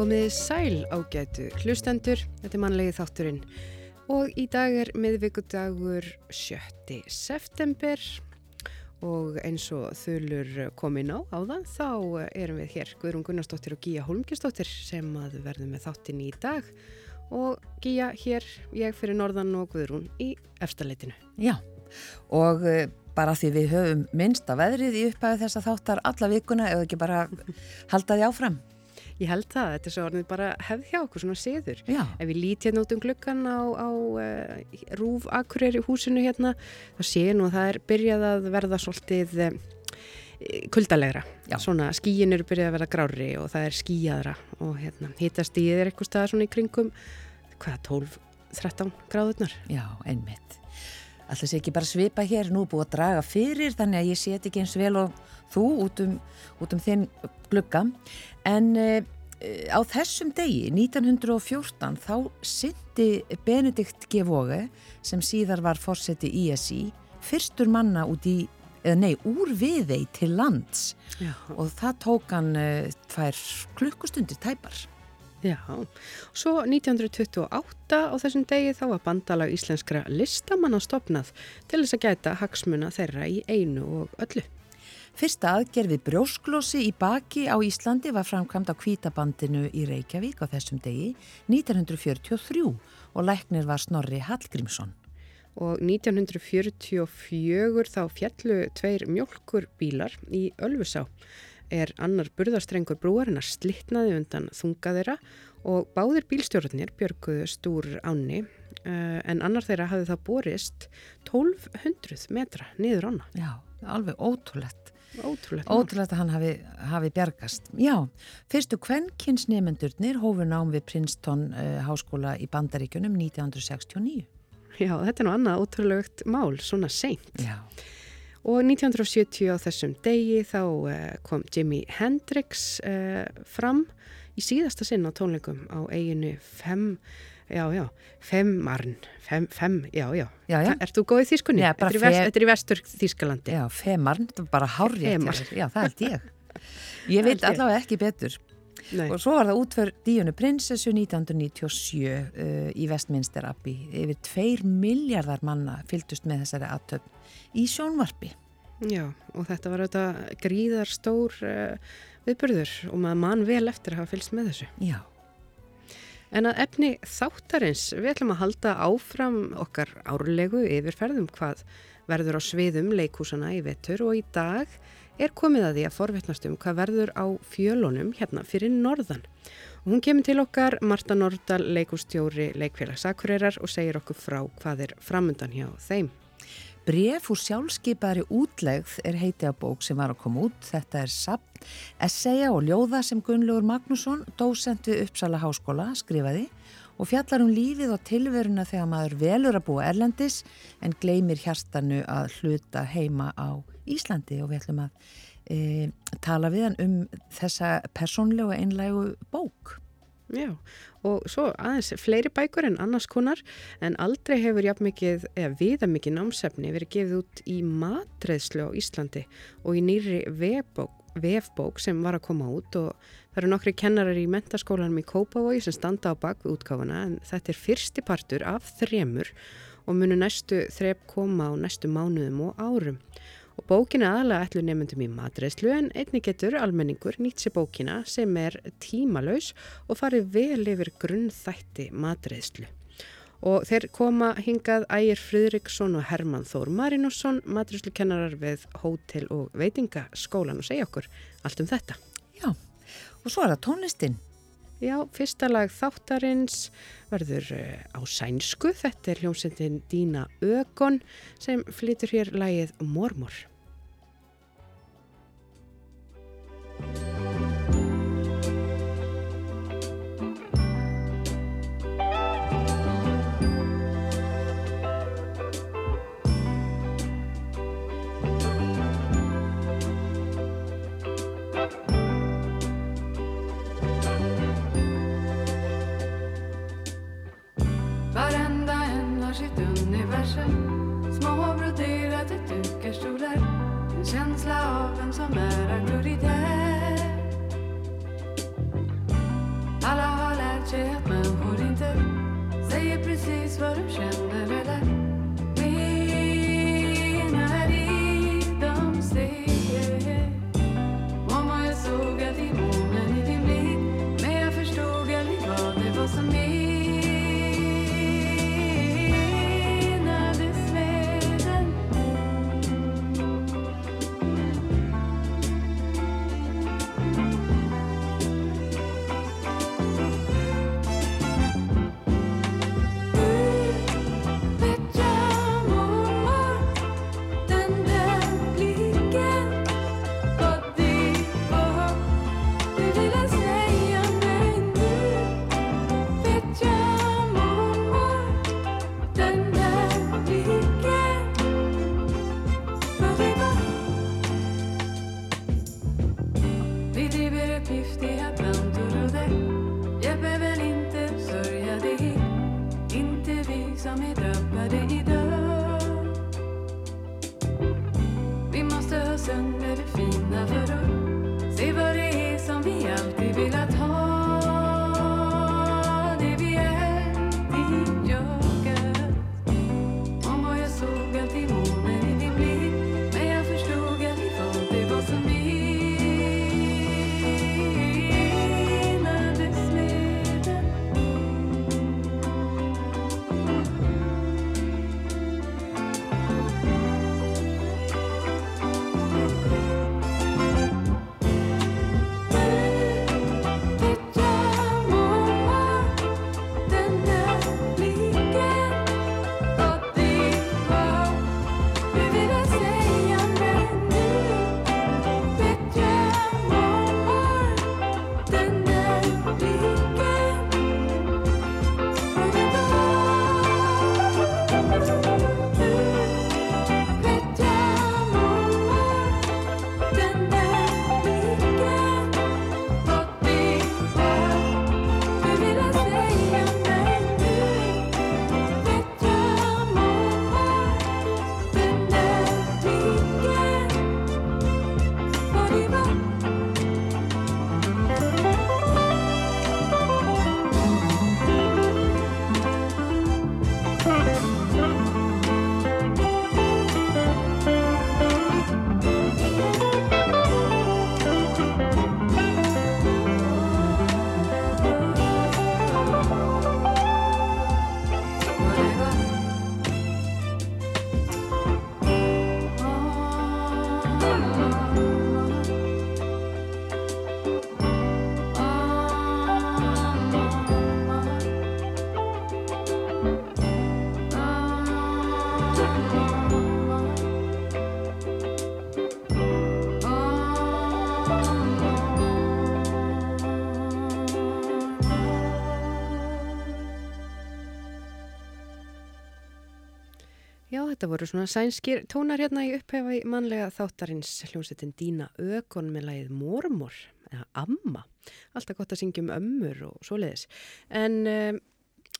Komiði sæl ágætu hlustendur, þetta er mannlegi þátturinn og í dag er miðvíkudagur 7. september og eins og þulur komin á áðan þá erum við hér Guðrún Gunnarsdóttir og Gíja Holmgjastóttir sem að verðum með þáttin í dag og Gíja hér, ég fyrir norðan og Guðrún í efstaleitinu. Já, og eh, bara því við höfum minnsta veðrið í upphæðu þess að þáttar alla vikuna eða ekki bara halda því áfram. Ég held það, þetta er svo orðið bara hefð hjá okkur svona séður. Já. Ef við lítið hérna út um gluggan á, á uh, Rúf Akureyri húsinu hérna, þá sé ég nú að það er byrjað að verða svolítið uh, kuldalegra. Já. Svona skíin eru byrjað að verða grári og það er skíjaðra og hérna hittast í þeir eitthvað staðar svona í kringum, hvað, 12-13 gráðurnar? Já, einmitt. Alltaf sé ekki bara svipa hér, nú búið að draga fyrir þannig að ég sé ekki eins vel og þú út um, út um þinn glugga. En uh, á þessum degi, 1914, þá syndi Benedikt G. Vóge, sem síðar var fórseti ISI, fyrstur manna út í, eða nei, úr viðei til lands Já. og það tók hann uh, tvær klukkustundir tæpar. Já, svo 1928 á þessum degi þá var bandalag íslenskra listamanna stopnað til þess að gæta hagsmuna þeirra í einu og öllu. Fyrsta aðgerð við brjósklósi í baki á Íslandi var framkvæmt á kvítabandinu í Reykjavík á þessum degi 1943 og læknir var Snorri Hallgrímsson. Og 1944 þá fjallu tveir mjölkurbílar í Ölfusá. Er annar burðastrengur brúarinnar slittnaði undan þunga þeirra og báðir bílstjórnir björguðu stúr áni uh, en annar þeirra hafði það borist 1200 metra niður ána. Já, alveg ótrúlegt. Ótrúlegt. mál. Ótrúlegt að hann hafi, hafi bjargast. Já, fyrstu kvenkinsnefendurnir hófu nám við Princeton uh, háskóla í Bandaríkunum 1969. Já, þetta er nú annað ótrúlegt mál, svona seint. Já, Og 1970 á þessum degi þá uh, kom Jimi Hendrix uh, fram í síðasta sinn á tónleikum á eiginu Fem, já, já, Femmarn, Fem, Fem, já, já. já, já. Ert þú góð í þýskunni? Já, bara þetta, er í vest, fe- þetta er í vestur Þýskalandi. Já, femarn, þetta var bara þér. Já, það held ég. Ég veit allavega ekki betur. Nei. Og svo var það útför Díunu prinsessu 1997 uh, í Westminster Abbey. Yfir tveir miljardar manna fylgdust með þessari aðtöfn í sjónvarpi. Já, og þetta var auðvitað gríðar stór uh, viðburður og maður mann vel eftir að hafa fylgst með þessu. Já, En að efni þáttarins, við ætlum að halda áfram okkar árlegu yfirferðum hvað verður á sviðum leikúsana í vetur og í dag er komið að því að forvittnast um hvað verður á fjölunum hérna fyrir norðan. Og hún kemur til okkar Marta Nordal, leikústjóri leikfélags Akureyrar og segir okkur frá hvað er framundan hjá þeim. Bref úr sjálfskeipaðri útlegð er heiti að bók sem var að koma út. Þetta er sapn, esseja og ljóða sem Gunnlaugur Magnússon, dósent við Uppsala Háskóla, skrifaði og fjallar um lífið og tilveruna þegar maður velur að búa erlendis en gleymir hjartanu að hluta heima á Íslandi og við ætlum að e, tala við hann um þessa persónlegu og einlægu bók. Já, og svo aðeins fleiri bækur en annars konar en aldrei hefur jafn mikið, eða viða mikið námsefni verið gefið út í matreðslu á Íslandi og í nýri vefbók, vefbók sem var að koma út og það eru nokkri kennarar í mentaskólanum í Kópavogi sem standa á bak við útgáfuna en þetta er fyrsti partur af þremur og munu næstu þrep koma á næstu mánuðum og árum. Og bókina aðalega ætlu nefndum í matreðslu en einni getur almenningur nýtt sér bókina sem er tímalaus og farið vel yfir grunnþætti matreðslu. Og þeir koma hingað Ægir Friðriksson og Herman Þór Marinusson, matreðslukennarar við hótel og veitingaskólan og segja okkur allt um þetta. Já, og svo er það tónlistin. Já, fyrsta lag þáttarins verður eh, á sænsku. Þetta er hljómsendin Dína Ögon sem flytur hér lagið Mormor. baktın þetta voru svona sænskir tónar hérna í upphefa í mannlega þáttarins hljómsettin Dína Ökon með lagið Mormor, eða Amma. Alltaf gott að syngja um ömmur og svoleiðis. En um,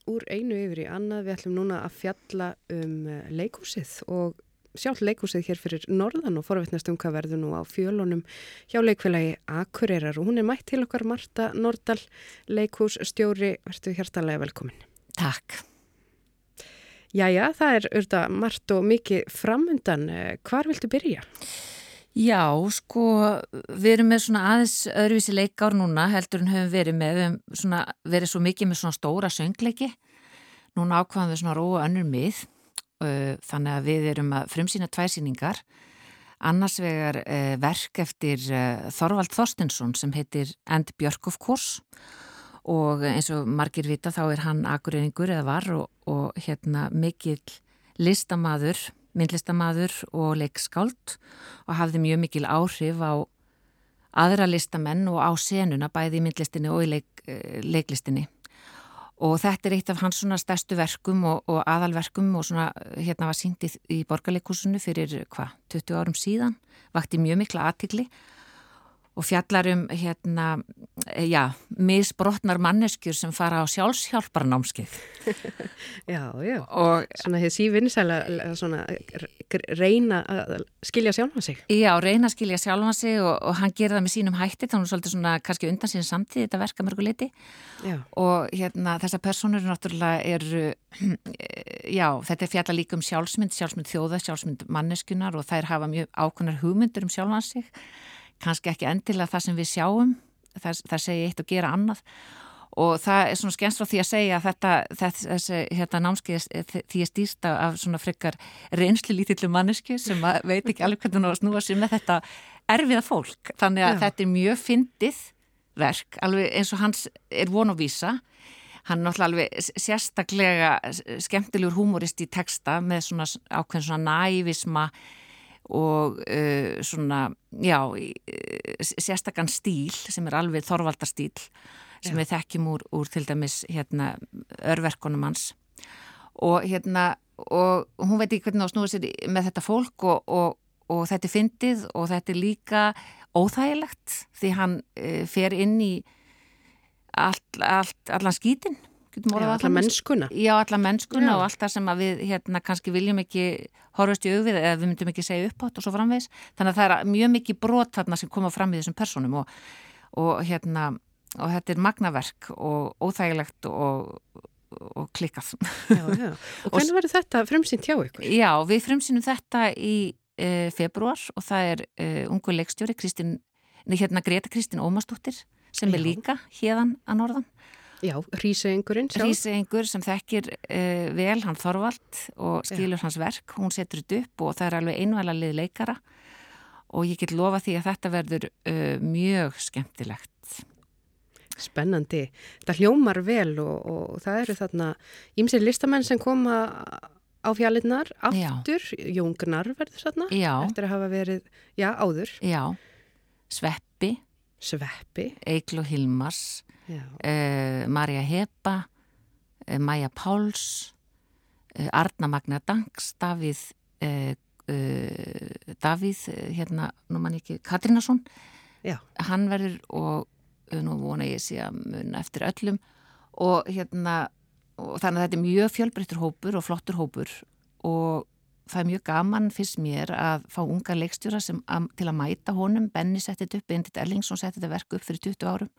úr einu yfir í annað við ætlum núna að fjalla um uh, leikúsið og sjálf leikúsið hér fyrir norðan og forvittnast um hvað verður nú á fjölunum hjá leikfélagi Akureyrar og hún er mætt til okkar Marta Nordal, leikússtjóri, verður hjartalega velkomin. Takk. Jæja, það er auðvitað margt og mikið framundan. Eh, Hvar viltu byrja? Já, sko, við erum með svona aðeins öðruvísi leikár núna heldur en höfum verið með, við höfum svona verið svo mikið með svona stóra söngleiki. Núna ákvaðum við svona róa önnur mið, uh, þannig að við erum að frumsýna tvæsýningar. Annars vegar uh, verk eftir Þorvald Þorstinsson sem heitir End Björk of Course og eins og margir vita þá er hann akureyringur eða var og, og hérna mikill listamaður, myndlistamaður og leikskáld og hafði mjög mikil áhrif á aðra listamenn og á senuna bæði í myndlistinni og í leik, eh, leiklistinni. Og þetta er eitt af hans svona stærstu verkum og, og aðalverkum og svona hérna var sínt í, í borgarleikúsinu fyrir hvað, 20 árum síðan, vakti mjög mikla aðtikli og fjallar um hérna, já, misbrotnar manneskjur sem fara á sjálfshjálparnámskið. Já, já. Og Svona hefði sívinnisæla svona reyna að skilja sjálfa sig. já, reyna að skilja sjálfan sig og, og hann gerir það með sínum hætti, þannig svolítið svona kannski undan sín samtíð þetta verka mörguleiti Já, og hérna þessar personur náttúrulega eru, já, þetta er fjalla líka um sjálfsmynd, sjálfsmynd þjóða, sjálfsmynd manneskunar og þær hafa mjög ákveðnar hugmyndur um sjálfan sig, kannski ekki endilega það sem við sjáum, það, það segja eitt og gera annað. Og það er svona skemmst frá því að segja að þetta, þessi hérna, námskeið því er stýrst af svona frekar reynslu lítillu mannesku sem að veit ekki alveg hvernig hún á að snúa sér með þetta erfiða fólk, þannig að Já. þetta er mjög fyndið verk, alveg eins og hans er von og vísa. Hann er náttúrulega alveg sérstaklega skemmtilegur húmorist í texta með svona ákveðin svona nævisma og uh, svona, já, uh, sérstakann stíl sem er alveg þorvaldastíl sem við þekkjum úr, úr til dæmis hérna, örverkunum hans. Og hérna og hún veit ekki hvernig á að snúa sér með þetta fólk og, og, og þetta er fyndið og þetta er líka óþægilegt því hann uh, fer inn í allt, allt, allan skítin getum já alla mennskuna. Já, alla mennskuna Já. og allt það sem við hérna kannski viljum ekki horfast í augvið eða við myndum ekki segja upp átt og svo framvegis. Þannig að það er mjög mikið brot þarna sem koma fram í þessum personum og, og hérna og þetta er magnaverk og óþægilegt og, og klikkað. Já, já. Og hvernig verður þetta frumsýnt hjá ykkur? Já, við frumsýnum þetta í e, februar og það er e, ungu leikstjóri Kristín, hérna Greta Kristín Ómarsdóttir sem er Já. líka hérðan að norðan. Já, Rísengurinn sjálf. Rísengur sem þekkir uh, vel hann Þorvald og skilur hans verk, hún setur þetta upp og það er alveg einvæla lið leikara og ég get lofa því að þetta verður uh, mjög skemmtilegt. Spennandi. Það hljómar vel og, og það eru þarna ímsir listamenn sem koma á fjallinnar aftur. Jóngnar verður þarna Já, eftir að hafa verið, já, áður. já, Sveppi, Sveppi. Eiklo Hilmars, uh, Marja Hepa, uh, Maja Páls, uh, Arna Magna Danks, Davíð, uh, uh, Davíð, uh, hérna, nú mann ekki, Katrinason, já, hann verður og nú vona ég sé að mun eftir öllum. Og hérna og þannig að þetta er mjög fjölbreyttur hópur og flottur hópur og það er mjög gaman fyrst mér að fá unga leikstjóra sem að, til að mæta honum. Benny setti þetta upp, Bendit Ellingsson setti þetta verk upp fyrir 20 árum.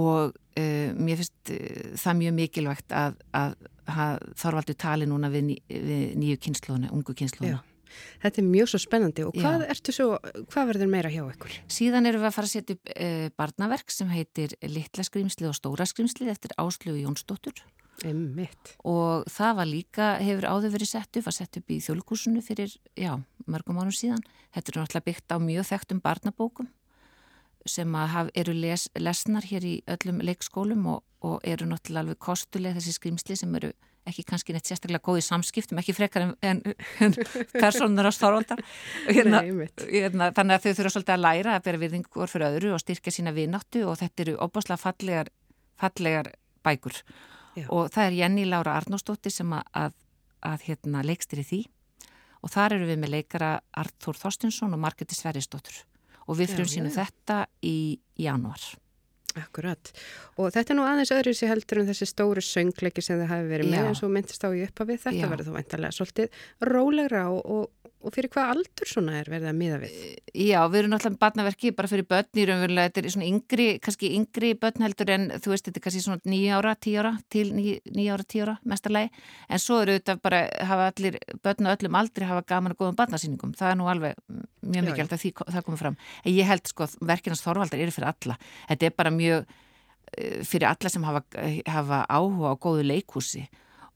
Og uh, mér finnst uh, það mjög mikilvægt að, að, að Þorvaldur tali núna við, ný, við nýju kynnslóðuna, ungu kynnslóðuna já. Þetta er mjög svo spennandi. Og hvað, svo, hvað verður meira hjá ykkur? Síðan erum við að fara að setja upp uh, barnaverk sem heitir Littla skrimsli og Stóra skrimsli eftir Áslögu Jónsdóttur Emmitt. og það var líka, hefur áður verið sett upp, var sett upp í þjóðlíkursunu fyrir, já, mörgum árum síðan. Þetta er náttúrulega byggt á mjög þekktum barnabókum sem haf, eru les, lesnar hér í öllum leikskólum og, og eru náttúrulega alveg kostuleg þessi skrimsli sem eru ekki kannski neitt sérstaklega góð í samskiptum, ekki frekar en, en, en personur á stórvaldar. Hérna, einmitt. hérna, þannig að þau þurfa svolítið að læra að bera virðingur fyrir öðru og styrka sína vináttu og þetta eru opaslega fallegar, fallegar bækur Já. og það er Jenny Laura Arnósdóttir sem að, að, að hérna, leikstir í því og þar eru við með leikara Artur Þorstinsson og Margreti Sverrisdóttur og við já. þetta í januar. Akkurat. Og þetta er nú aðeins öðru sér heldur en þessi stóru söngleiki sem þið hafi verið Já. með eins og myndist á í uppafið. Þetta Já. verður þó veintalega svolítið rólegra og, og, og fyrir hvað aldur svona er verið að miða við? Já, við erum náttúrulega barnaverki bara fyrir börn í raunverulega, þetta er svona yngri, kannski yngri börn heldur en þú veist, þetta er kannski svona nýja ára, tíu ára, til nýja ára, tíu ára, mestarlegi, en svo eru þetta bara, hafa allir, börn og öllum aldrei hafa gaman og góðum barnasýningum, það er nú alveg mjög mikilvægt að því, það komið fram. En ég held sko, verkinans Þorvaldar eru fyrir alla, þetta er bara mjög eh, fyrir alla sem hafa, hafa áhuga á góðu leikhúsi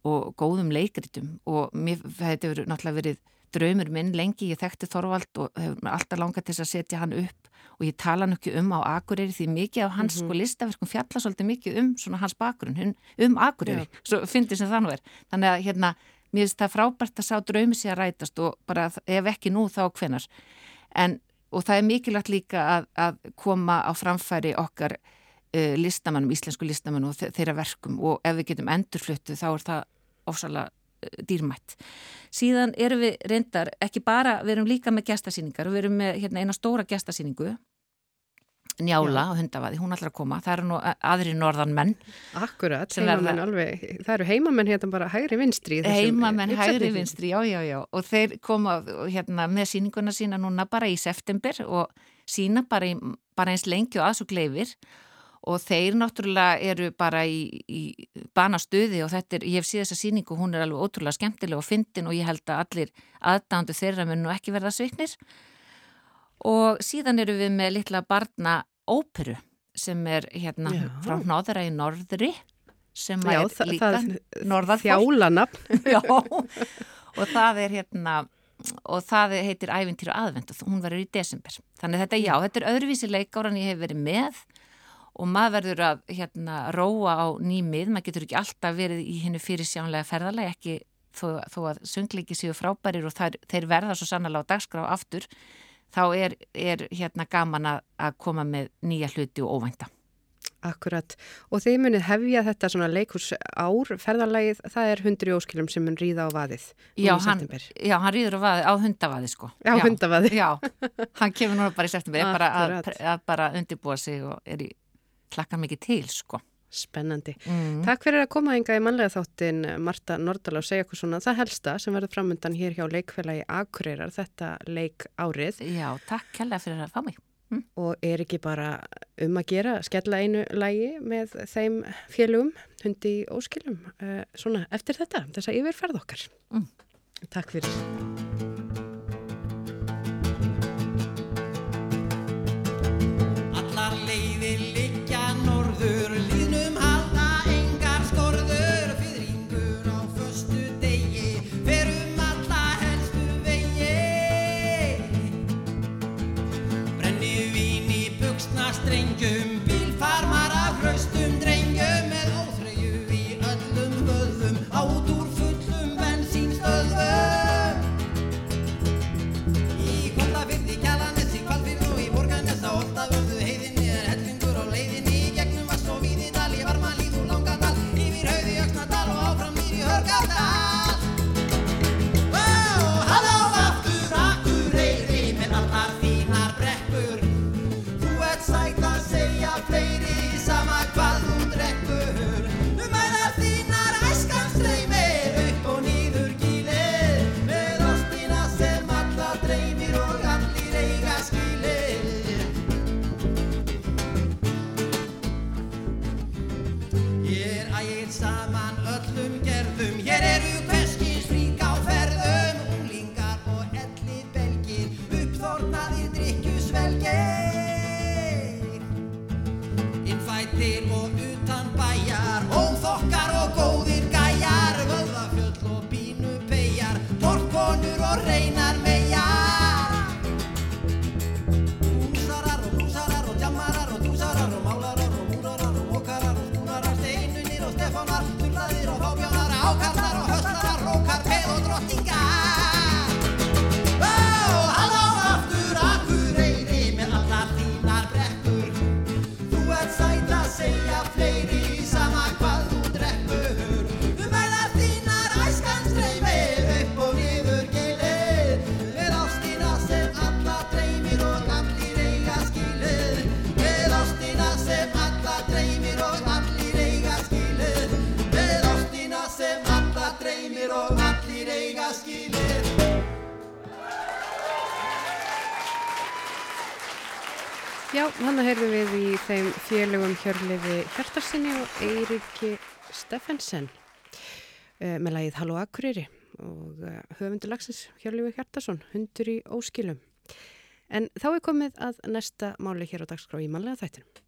og góðum leikritum. Og mér, þetta hefur náttúrulega verið draumur minn lengi, ég þekkti Þorvald og hefur alltaf langað til að setja hann upp. Og ég tala hann ekki um á Akureyri því mikið af hans sko listaverkum fjalla svolítið mikið um svona hans bakgrunn, um Akureyri, svo fyndi sem það nú er. Þannig að hérna, mér finnst það frábært að sá draumi sér að rætast og bara ef ekki nú þá hvenar. En, og það er mikilvægt líka að, að koma á framfæri okkar listamannum, íslensku listamannum og þe- þeirra verkum. Og ef við getum endurfluttu þá er það ofsalega uh, dýrmætt. Síðan erum við reyndar ekki bara, við erum líka með gestasýningar, við erum með hérna, eina stóra gestasýningu. Njála og hundavaði, hún ætlar að koma. Það eru nú aðri norðan menn Akkurat, heimamenn alveg, það eru heimamenn hérna bara hægri vinstri heimamenn hægri vinstri, já, já, já. Og þeir koma hérna með síninguna sína núna bara í september og sína bara, í, bara eins lengi og aðsug leifir og þeir náttúrulega eru bara í, í banastuði og þetta er, ég hef síð þessa síningu, hún er alveg ótrúlega skemmtileg og fyndin og ég held að allir aðdándu þeirra mun nú ekki verða sviknir og síðan eru við með litla barna óperu sem er hérna Já. frá hnáðra í norðri sem Já, er það, líka norðarfólk. þjálanafn. Já, og það er hérna og það heitir Ævintýra aðvend og hún verður í desember. Þannig að þetta, já, þetta er öðruvísi leikáran ég hef verið með og maður verður að hérna róa á nýmið, maður getur ekki alltaf verið í hennu fyrir sjánlega ferðarlega ekki þó, þó að söngleiki séu frábærir og þær, þeir verða svo sannlega á dagskrá aftur, þá er, er hérna gaman að, að koma með nýja hluti og óvænta. Akkurat. Og þið munið hefja þetta svona leikurs ár, ferðarlægið, það er hundri óskilum sem mun ríða á vaðið. Já, í hann, já, hann rýður á, vaði, á hundavaði sko. Já, hundavaði. Já, hann kemur núna bara í september, er bara að, að bara undirbúa sig og er í hlakkar mikið til sko. Spennandi. Mm. Takk fyrir að koma enga í mannlega þáttin Marta Nordal og segja okkur svona það helsta sem verður framöndan hér hjá leikfélagi Akureyrar þetta leik árið Já, takk kærlega fyrir að fá mig. og er ekki bara um að gera skella einu lægi með þeim félugum hundi óskilum uh, svona eftir þetta, þess að yfirferð okkar. Mm. Takk fyrir. Hjörlefi Hjartarsinni og Eiriki Steffensen uh, með lagið Halló Akureyri og uh, höfundur lagsins Hjörlefi Hjartarsson, hundur í óskilum. En þá er komið að næsta máli hér á dagskrá í manlega þættinum.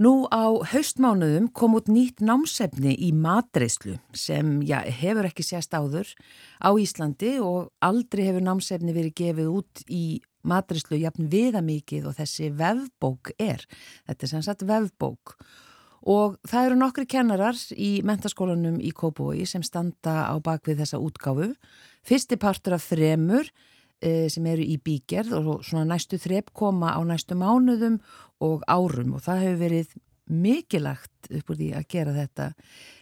Nú á haustmánuðum kom út nýtt námsefni í matreyslu sem já, hefur ekki sést áður á Íslandi og aldrei hefur námsefni verið gefið út í matreyslu jafn viðamikið og þessi vefbók er. Þetta er sem sagt vefbók og það eru nokkri kennarar í mentaskólanum í Kópavogi sem standa á bakvið þessa útgáfu. Fyrsti partur af þremur eh, sem eru í bígerð og svona næstu þrep koma á næstu mánuðum og árum og það hefur verið mikilagt upp úr því að gera þetta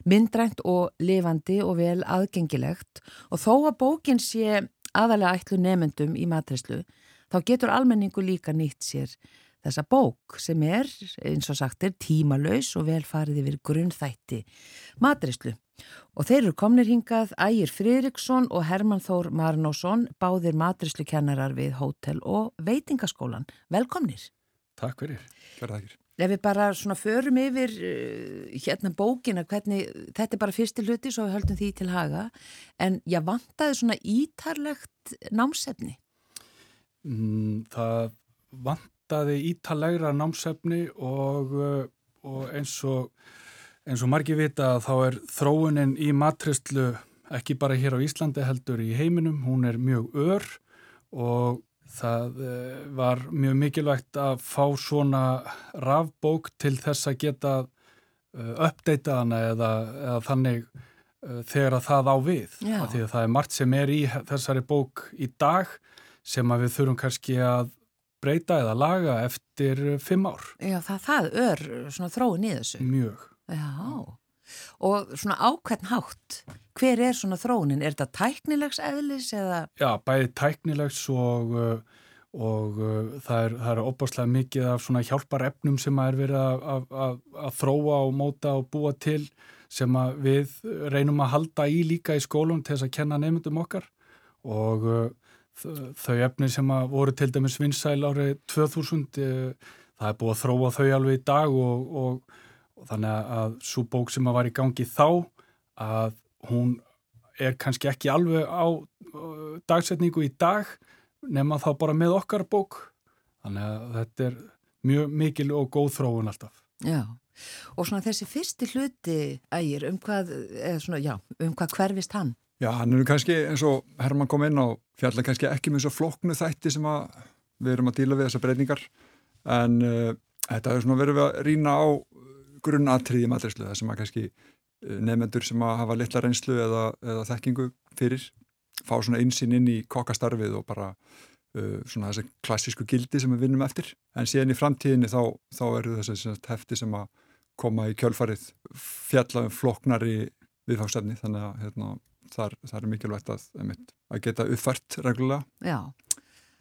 myndrænt og lifandi og vel aðgengilegt og þó að bókin sé aðalega ætlu nefendum í matreslu þá getur almenningu líka nýtt sér þessa bók sem er, eins og sagt er, tímalauðs og velfarið yfir grunnþætti matrislu. Og þeir eru komnir hingað Ægir Friðriksson og Herman Þór Marnósson, báðir matrislukennarar við hótel og veitingaskólan. Velkomnir. Takk fyrir, verða þakkir. Ef við bara svona förum yfir uh, hérna bókina, hvernig, þetta er bara fyrsti hluti svo við höldum því til haga, en ég vantaði svona ítarlegt námsefni. Mm, það vantaði ítalegra námsefni og, uh, og eins og eins og margir vita að þá er þróunin í matristlu ekki bara hér á Íslandi heldur í heiminum, hún er mjög ör og það uh, var mjög mikilvægt að fá svona rafbók til þess að geta uh, uppdeita hana eða, eða þannig þegar að það á við. Af Því að það er margt sem er í þessari bók í dag sem að við þurfum kannski að breyta eða laga eftir fimm ár. Já, það, það ör svona þróun í þessu. Mjög. Já, og svona ákveðn hátt, hver er svona þróunin? Er þetta tæknilegs eðlis eða? Já, bæði tæknilegs og, og það er, er opaslega mikið af svona hjálpar efnum sem að er verið að, að, að, þróa og móta og búa til sem að við reynum að halda í líka í skólum til þess að kenna nefndum okkar og þau efni sem að voru til dæmis vinsæl árið 2000 uh, það er búið að þróa þau alveg í dag og, og, og þannig að svo bók sem að var í gangi þá að hún er kannski ekki alveg á dagsetningu í dag nema þá bara með okkar bók þannig að þetta er mjög mikil og góð þróun alltaf Já, og svona þessi fyrsti hluti ægir, um hvað, svona, já, um hvað hverfist hann? Já, hann er kannski eins og Herman kom inn á fjalla kannski ekki með svo floknu þætti sem við erum að díla við þessar breytingar en uh, þetta er svona verið að rýna á grunnatriði matrislu það sem að kannski uh, nefnendur sem að hafa litla reynslu eða, eða þekkingu fyrir fá svona einsinn inn í kokkastarfið og bara uh, svona þessi klassísku gildi sem við vinnum eftir. En síðan í framtíðinni þá, þá eru þessi hefti sem að koma í kjölfarið fjalla um floknari viðfangsefni þannig að hérna, þar, þar er mikilvægt að, einmitt, að geta uppfært reglulega Já,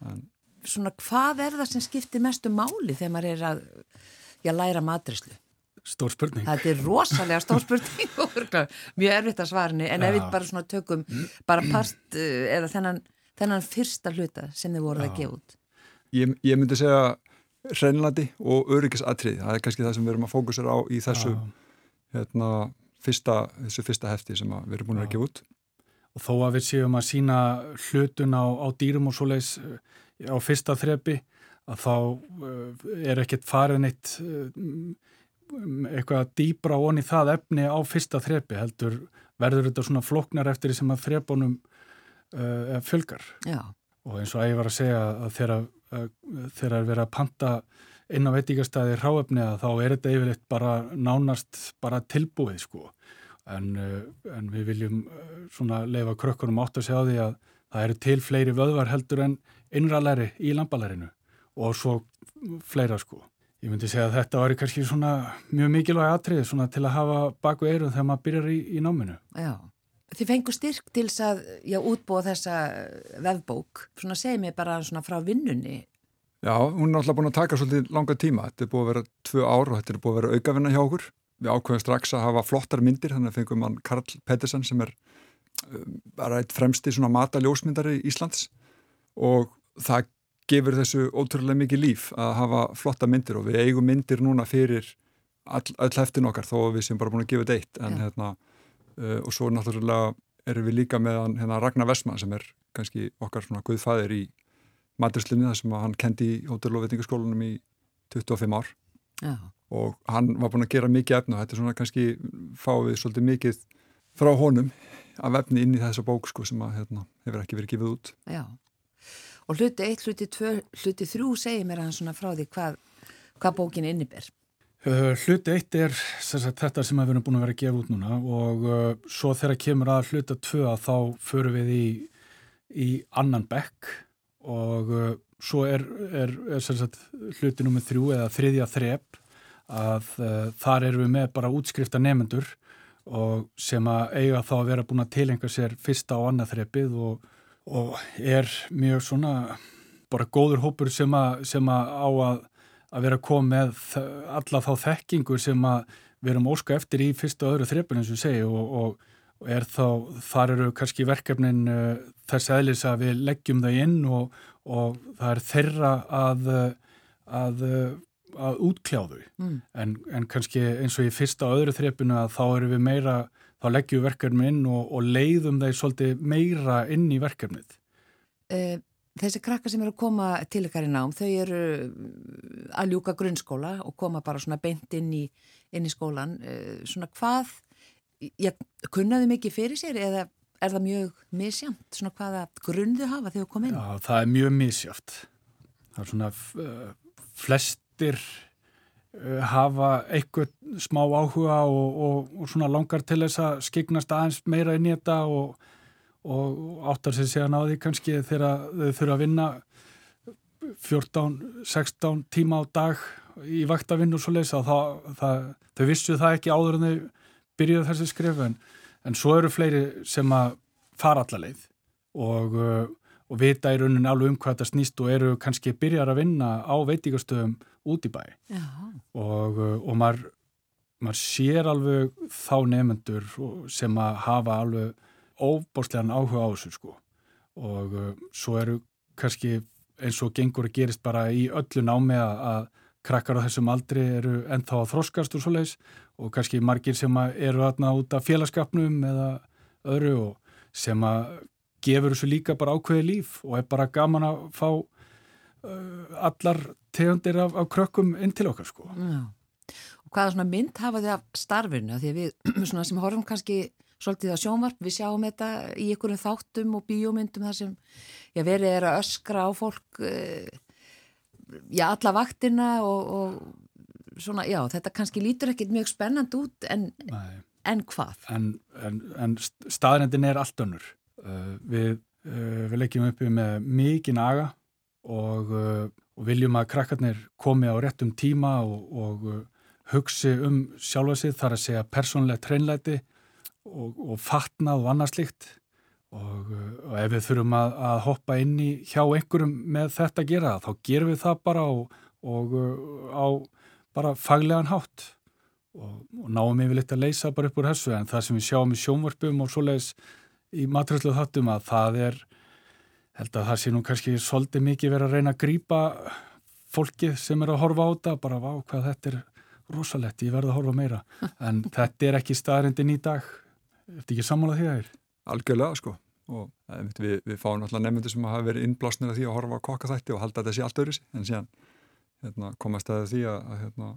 en svona hvað er það sem skiptir mestu máli þegar maður er að, já, læra matrislu? Stór spurning Þetta er rosalega stór spurning og mjög erfitt að svarni, en ef Já. við bara svona tökum bara part uh, eða þennan, þennan fyrsta hluta sem þið voruð að Já. gefa út. ég, ég myndi segja hreinlandi og öryggisatriði það er kannski það sem við erum að fókusera á í þessu, Já. hérna, fyrsta, þessu fyrsta hefti sem að við erum búin að gefa út og þó að við séum að sína hlutun á, á dýrum og svoleiðis uh, á fyrsta þrepi að þá uh, er ekkert farin eitt um, eitthvað dýbra onni það efni á fyrsta þrepi heldur verður þetta svona floknar eftir því sem að þrepunum uh, fjölgar. Já, og eins og ég var að segja að þegar, að, er verið að panta inn á veitingastæði ráefni að þá er þetta yfirleitt bara nánast bara tilbúið sko en, uh, en við viljum uh, svona leifa krökkunum átt að segja á því að það eru til fleiri vöðvar heldur en innralæri í lambalærinu og svo fleira sko. Ég myndi segja að þetta var kannski svona mjög mikilvæg atrið svona til að hafa baku eirum þegar maður byrjar í, í náminu. já. Þið fengu styrk til þess að, já, útbúa þessa vefbók. Svona segið mér bara svona frá vinnunni. Já, hún er alltaf búin að taka svolítið langa tíma þetta er búin að vera tvö ár og þetta er búin að vera aukavinna hjá okkur við ákveðum strax að hafa flottar myndir þannig að fengum hann Karl Pettersen sem er um, bara eitt fremsti svona mataljósmyndari Íslands. Og það gefur þessu ótrúlega mikið líf að hafa flotta myndir og við eigum myndir núna fyrir all, all heftin okkar þó við sem bara búin að gefa þetta eitt. En Já. hérna uh, og svo náttúrulega erum við líka með hann hérna, Ragnar Vestmann sem er kannski okkar svona guðfæðir í maturslinni þar sem hann kendi í hótel- og veitingaskólanum í 25 ár. Já, og hann var búin að gera mikið efni og þetta er svona kannski fáið við svolítið mikið frá honum af efni inn í þessa bók sko sem að hérna, hefur ekki verið gefið út. já. Og hluti 1, hluti 2, hluti 3 segir mér hann svona frá því hvað, hvað bókin inniber. Uh, Hluti eitt er sem sagt, þetta sem við erum búin að vera að gefa út núna og uh, svo þegar kemur að hluta tvö að þá förum við í, í annan bekk og uh, svo er, er, er sem sagt, hluti nummið þrjú eða þriðja þrep að uh, þar erum við með bara útskrifta nefnendur og sem að eiga þá að vera búin að tilenga sér fyrsta og annað þrepið og, og er mjög svona bara góður hópur sem að, sem að á að að vera að koma með alla þá þekkingu sem að við erum óska eftir í fyrsta og öðru þrepun eins og segi og, og, er þá, þar eru kannski verkefnin uh, þess eðlis að við leggjum þau inn og, og það er þeirra að, uh, að, að útkljá þau Mm. en, en kannski eins og í fyrsta og öðru þrepunu að þá erum við meira, þá leggjum við verkefni inn og, og leiðum þeir svolítið meira inn í verkefnið. Eh, Þessi krakka sem eru að koma til ykkar í nám, þau eru að ljúka grunnskóla og koma bara svona beint inn í, inn í skólan. Eh, Svona hvað, já, kunnaðu mikið fyrir sér eða er það mjög misjamt? Svona hvaða grunn þau hafa þegar þau koma inn? Já, það er mjög misjáft. Það er svona uh, flestir uh, hafa eitthvað smá áhuga og, og, og svona langar til þess að skiknast aðeins meira inn í þetta og, og áttar sér síðan á því kannski þegar þau þurfa að vinna 14-16 tíma á dag í vaktavinn og svo leysa það, það, þau vissu það ekki áður en þau byrjuðu þessi skrif en, en svo eru fleiri sem að fara alla leið og, uh, og vita í rauninni alveg um hvað þetta snýst og eru kannski byrjar að vinna á veitingastöðum út í bæ. Og, uh, og maður, maður sér alveg þá nefnendur sem að hafa alveg óbórslegan áhuga á þessu sko. Og uh, svo eru kannski eins og gengur að gerist bara í öllu námi að, krakkar á þessum aldri eru ennþá að þroskast og svoleiðis. Og kannski margir sem eru aðna út af félagskapnum eða öðru og sem að gefur þessu líka bara ákveði líf og er bara gaman að fá uh, allar tegundir af, af krökkum inn til okkar sko. já. Og hvaða svona mynd hafa þið af starfinu? Því að við sem horfum kannski svolítið á sjónvarp, við sjáum þetta í einhverjum þáttum og bíómyndum þar sem já, verið er að öskra á fólk eh, já, alla vaktina og, og svona, já, þetta kannski lítur ekkit mjög spennand út en, en hvað? en, en, en staðrendin er allt önnur. Uh, við, uh, við leggjum uppi með mikinn aga og, uh, og viljum að krakkarnir komi á réttum tíma og, og hugsi um sjálfa sig þar að segja persónlega treinlæti og, og fatnað og annað slíkt. Og, ef við þurfum að, að hoppa inn í hjá einhverjum með þetta að gera þá gerum við það bara og, á bara faglegan hátt. Og, náum yfirleitt að leysa bara upp úr þessu en það sem við sjáum í sjónvarpum og svoleiðis í matræslu þáttum að það er held að það sé nú kannski svolítið mikið verið að reyna að grípa fólkið sem er að horfa á þetta bara vá hvað þetta er rosalett, ég verði að horfa meira. En þetta er ekki staðrindin í dag. Þetta ekki sammálað því að þér? algjörlega sko. Og einmitt, við, við fáum alltaf nefnendur sem hafa verið innblásnir af því að horfa á kokkaþætti og halda að þetta sé allt öðru en síðan hérna, komast að því að, að hérna,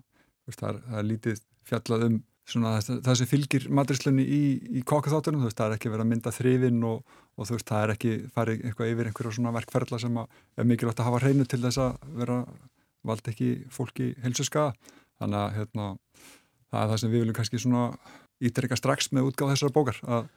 það, er, það er lítið fjallað um svona, það, sem fylgir matrislinni í, í kokkaþáttunum, þú veist, það er ekki verið að mynda þrifin og, og þú veist, það er ekki farið eitthvað yfir einhverja svona verkferðla sem er mikilvægt að hafa hreinu til þess að vera valda ekki fólki helsuskaða þannig að hérna, það er það sem við viljum kannski svona ítrykka strax með útgáð þessara bókar að,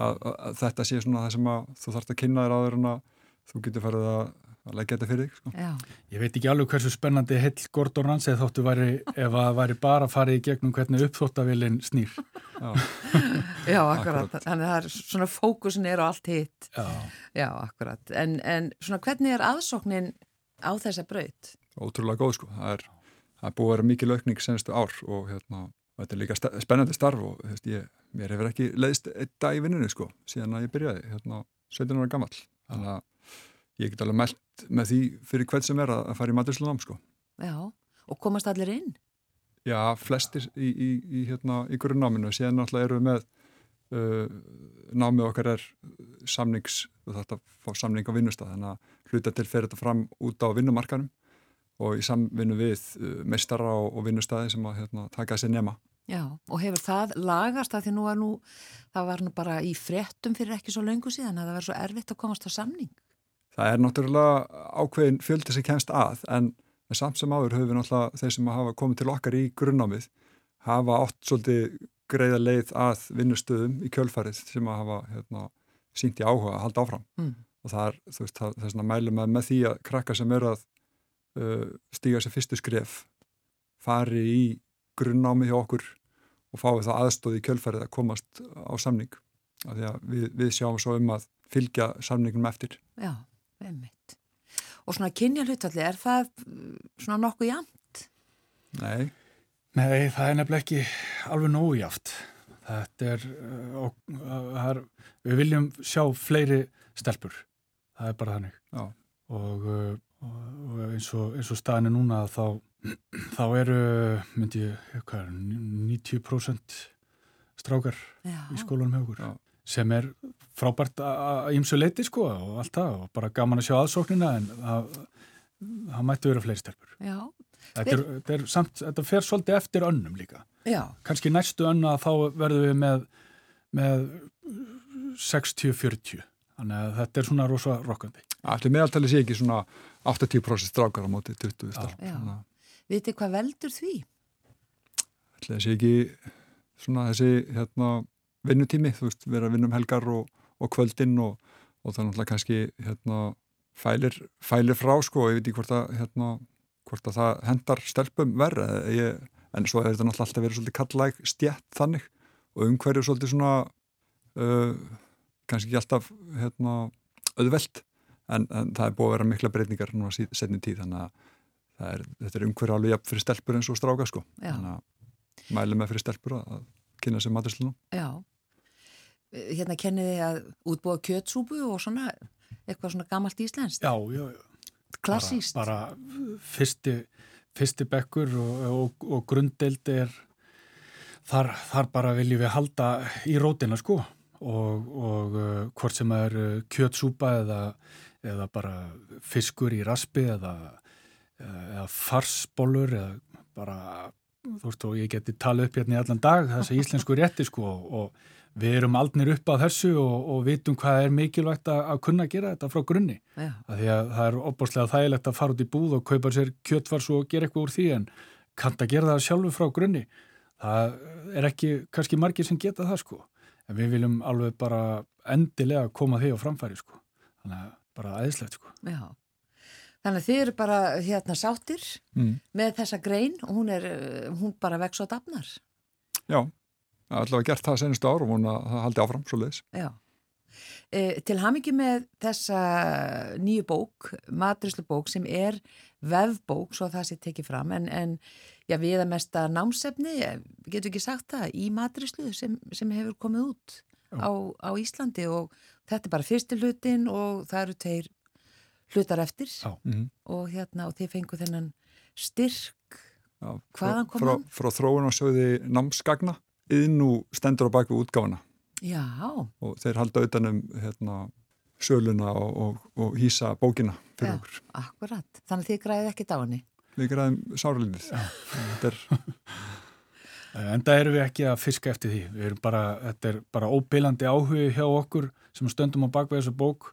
að, að þetta sé svona það sem að þú þarfst að kynna þér áður en að þú getur farið að, að leggja þetta fyrir þig sko. Já, Ég veit ekki alveg hversu spennandi heill Gordon Ramsay þóttu væri ef að væri bara farið í gegnum hvernig uppþóttavillin snýr. Já, já akkurat. Akkurat. Þannig að svona fókusin er á allt hitt. Já. Já, akkurat. En, en svona hvernig er aðsóknin á þessa braut? ótrúlega góð sko. Það er, það er búið að vera mikið laukning senstu ár og hérna, þetta er líka spennandi starf og veist, ég, mér hefur ekki leiðist einn dag í vinnunni sko, síðan að ég byrjaði hérna 17 ára gamall. Þannig að ég get alveg mælt með því fyrir hvern sem er að, að fara í maturslanám sko. Já, og komast allir inn? Já, flestir í, í, í, hérna, í grunnnáminu, síðan náttúrulega eru við með uh, námið okkar er samnings, að fá samning á vinnustað, þannig að hluta til fer þetta fram út á vinnumarkanum og í samvinnu við uh, meistara og, og vinnustæði sem að hérna, taka þessi nema. Já, og hefur það lagast að því nú er nú, það var nú bara í fréttum fyrir ekki svo löngu síðan að það var svo erfitt að komast á samning. Það er náttúrulega ákveðin fjöldi sem kemst að, en samt sem áður höfum við náttúrulega þeir sem hafa komið til okkar í grunnnámið hafa átt svolítið greiða leið að vinnustöðum í kjölfarið sem að hafa hérna, sínt í áhuga að halda áfram. Mm. og það er, þú veist, það, er svona mælum með, með því að krakka sem eru að uh, stíga sér fyrstu skref fari í grunnnámi hjá okkur og fái það aðstóði í kjölfarið að komast á samning. Af því að við, við sjáum svo um að fylgja samningnum eftir. Já, einmitt. Og svona kynja hlutvalli, er það mm, svona nokkuð jæmt? Nei, Nei, það er nefnilega ekki alveg nógu jáft. Þetta er, uh, og, uh, er, við viljum sjá fleiri stelpur. Það er bara þannig. já, Og, uh, og, og eins og, eins og staðin er núna þá, þá eru, myndi ég, hvað er, 90% strákar Já. í skólanum hjá okkur. Já. Sem er frábært að ímsu leiti sko og allt það og bara gaman að sjá aðsóknina en það, mætti vera fleiri stelpur. Já. Þetta, er, þetta, er samt, þetta fer svolítið eftir önnum líka. Já. Kannski næstu önna þá verðum við með, með 60-40. Þannig að þetta er svona rosa rokkandi. allir meðaltali sé ekki svona 80% strákar á móti 20 stelp. Já. Vitið hvað veldur því? það sé ekki svona þessi hérna, vinnutími, þú veist, vera að vinna um helgar og, og kvöldin og, og það er náttúrulega kannski hérna, fælir, fælir frá sko og ég veit ekki hvort að, hérna, hvort að það hendar stelpum verð ég, en svo er þetta náttúrulega alltaf verið svolítið kallæg stjætt þannig og umhverju svolítið svona uh, kannski ekki alltaf hérna, auðvelt en, en það er búið að vera mikla breytingar núna setni tíð þannig að er, þetta er umhverju alveg jafn fyrir stelpur eins og stráka sko Já. þannig að mæli með fyrir stelpur að kynna sér maturslunum Já. Hérna kennið þið að útbúa kjötsúpu og svona, eitthvað svona gamalt íslenskt. Já, já, já. Klassíst. Bara, bara fyrsti, fyrsti bekkur og, og, og grunddeild er þar, þar bara viljum við halda í rótina sko og, og uh, hvort sem er uh, kjötsúpa eða, eða bara fiskur í raspi eða, eða, farsbólur eða bara þú veist og ég geti talið upp hérna í allan dag þessa íslensku rétti sko og við erum aldnir upp að þessu og, og vitum hvað er mikilvægt að, að kunna gera þetta frá grunni Já. að því að það er opbáslega þægilegt að fara út í búð og kaupa sér kjötfars og gera eitthvað úr því en kannt að gera það sjálfur frá grunni það er ekki kannski margir sem geta það sko en við viljum alveg bara endilega koma því á framfæri sko þannig að bara aðeinslegt sko Já. Þannig að þið eru bara hérna sáttir mm. með þessa grein og hún er, hún bara vex og dafnar. Já, allavega gert það senustu ár og vona að það haldi áfram svo leiðis Já. E, til hamingi með þessa nýju bók, matrislu bók sem er vefbók, svo það sé tekið fram, en, en já, við að mesta námsefni, getur ekki sagt það, í matrislu sem, sem hefur komið út á, á Íslandi og þetta er bara fyrsti hlutin og það eru teir hlutar eftir Já. mm. og hérna og þið fengu þennan styrk Já, Hvaðan frá, kom frá, hann? frá þróun og sjóði námsgagna yðnú stendur á baku útgáfana Já, og þeir halda utanum hérna, söluna og, og, og hýsa bókina fyrir Já. okkur. akkurat. Þannig að þið græðið ekki henni. Við græðum sáralínið. Þetta er, En það erum við ekki að fiska eftir því. Við erum bara, þetta er bara óbylandi áhugi hjá okkur sem stöndum á bakveg þessu bók.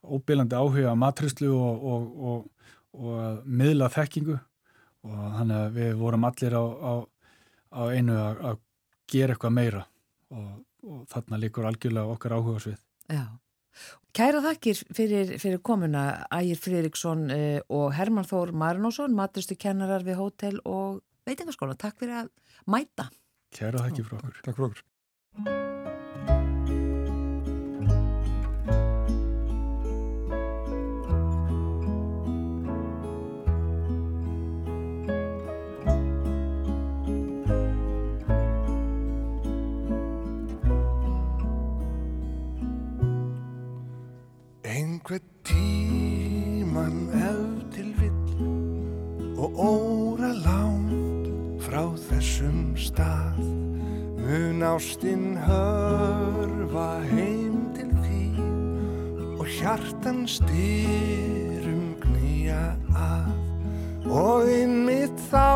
Óbylandi áhugi að matrislu og, og, og, og að miðla þekkingu og þannig að við vorum allir á, á, á einu að, að gera eitthvað meira og, og þarna líkur algjörlega okkar áhuga svið. Já. Kæra þakkir fyrir, fyrir komuna Ægir Friðriksson uh, og Herman Þór Marinósson, matristu kennarar við hótel og veitingaskóla. Takk fyrir að mæta. Kæra þakki frá okkur. takk fyrir okkur. Einhvern tíman ef til vill og óra langt frá þessum stað. Mun ástinn hörfa heim til þín og hjartan styrum knýja að. Og innmitt þá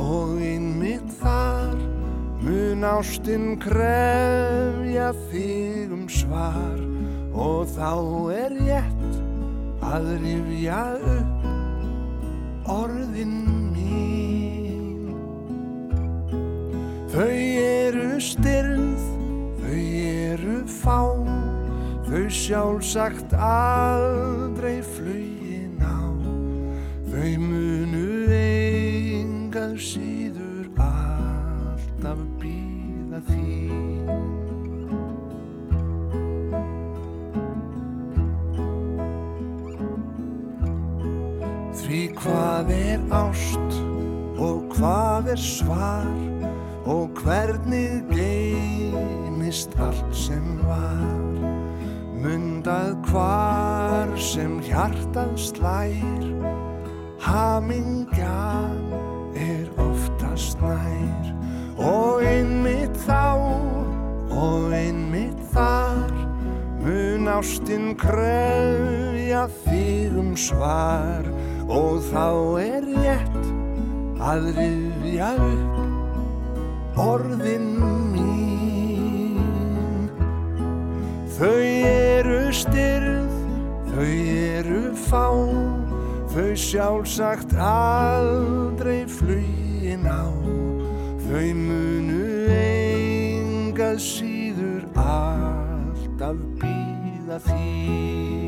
og innmitt þar mun ástinn krefja þig um svar og þá er rétt að rifja upp orðin mín. Þau eru styrð þau eru fá. Þau sjálfsagt aldrei flugin á. Þau munu engað síður alltaf býða Því hvað er svar og hvernig geymist allt sem var? Mundað hvar sem hjartað slær hamingjan er oftast nær. Og einmitt þá og einmitt þar mun ástinn kröfja þig um svar. Og þá er rétt að rifja upp orðin mín. Þau eru styrð þau eru fá þau sjálfsagt aldrei flugin á. Þau munu engað síður alltaf býða þín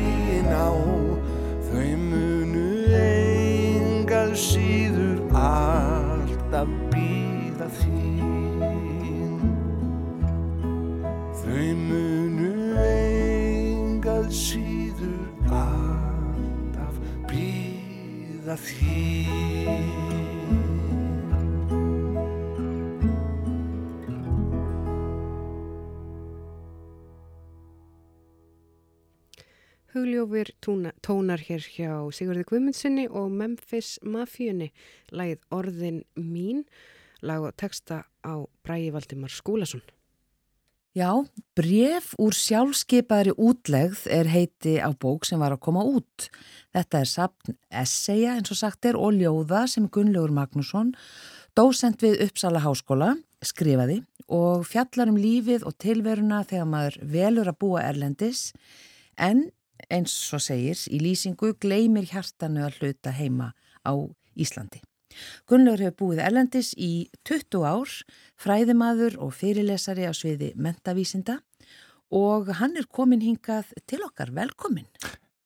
þín Hugljófur tónar hér hjá Sigurði Guðmundssoni og Memphis Mafíunni, lagið Orðin mín, lag og texta á Bræi Valdimar Skúlason. Já, bref úr sjálfskeipaðri útlegð er heiti á bók sem var að koma út. Þetta er sapn Esseja eins og sagt er og ljóða sem Gunnlaugur Magnússon, dósent við Uppsala Háskóla, skrifaði og fjallar um lífið og tilveruna þegar maður velur að búa erlendis en eins og segir í lýsingu gleymir hjartanu að hluta heima á Íslandi. Gunnlaugur hefur búið erlendis í 20 ár, fræðimaður og fyrirlesari á sviði mentavísinda og hann er komin hingað til okkar, velkomin.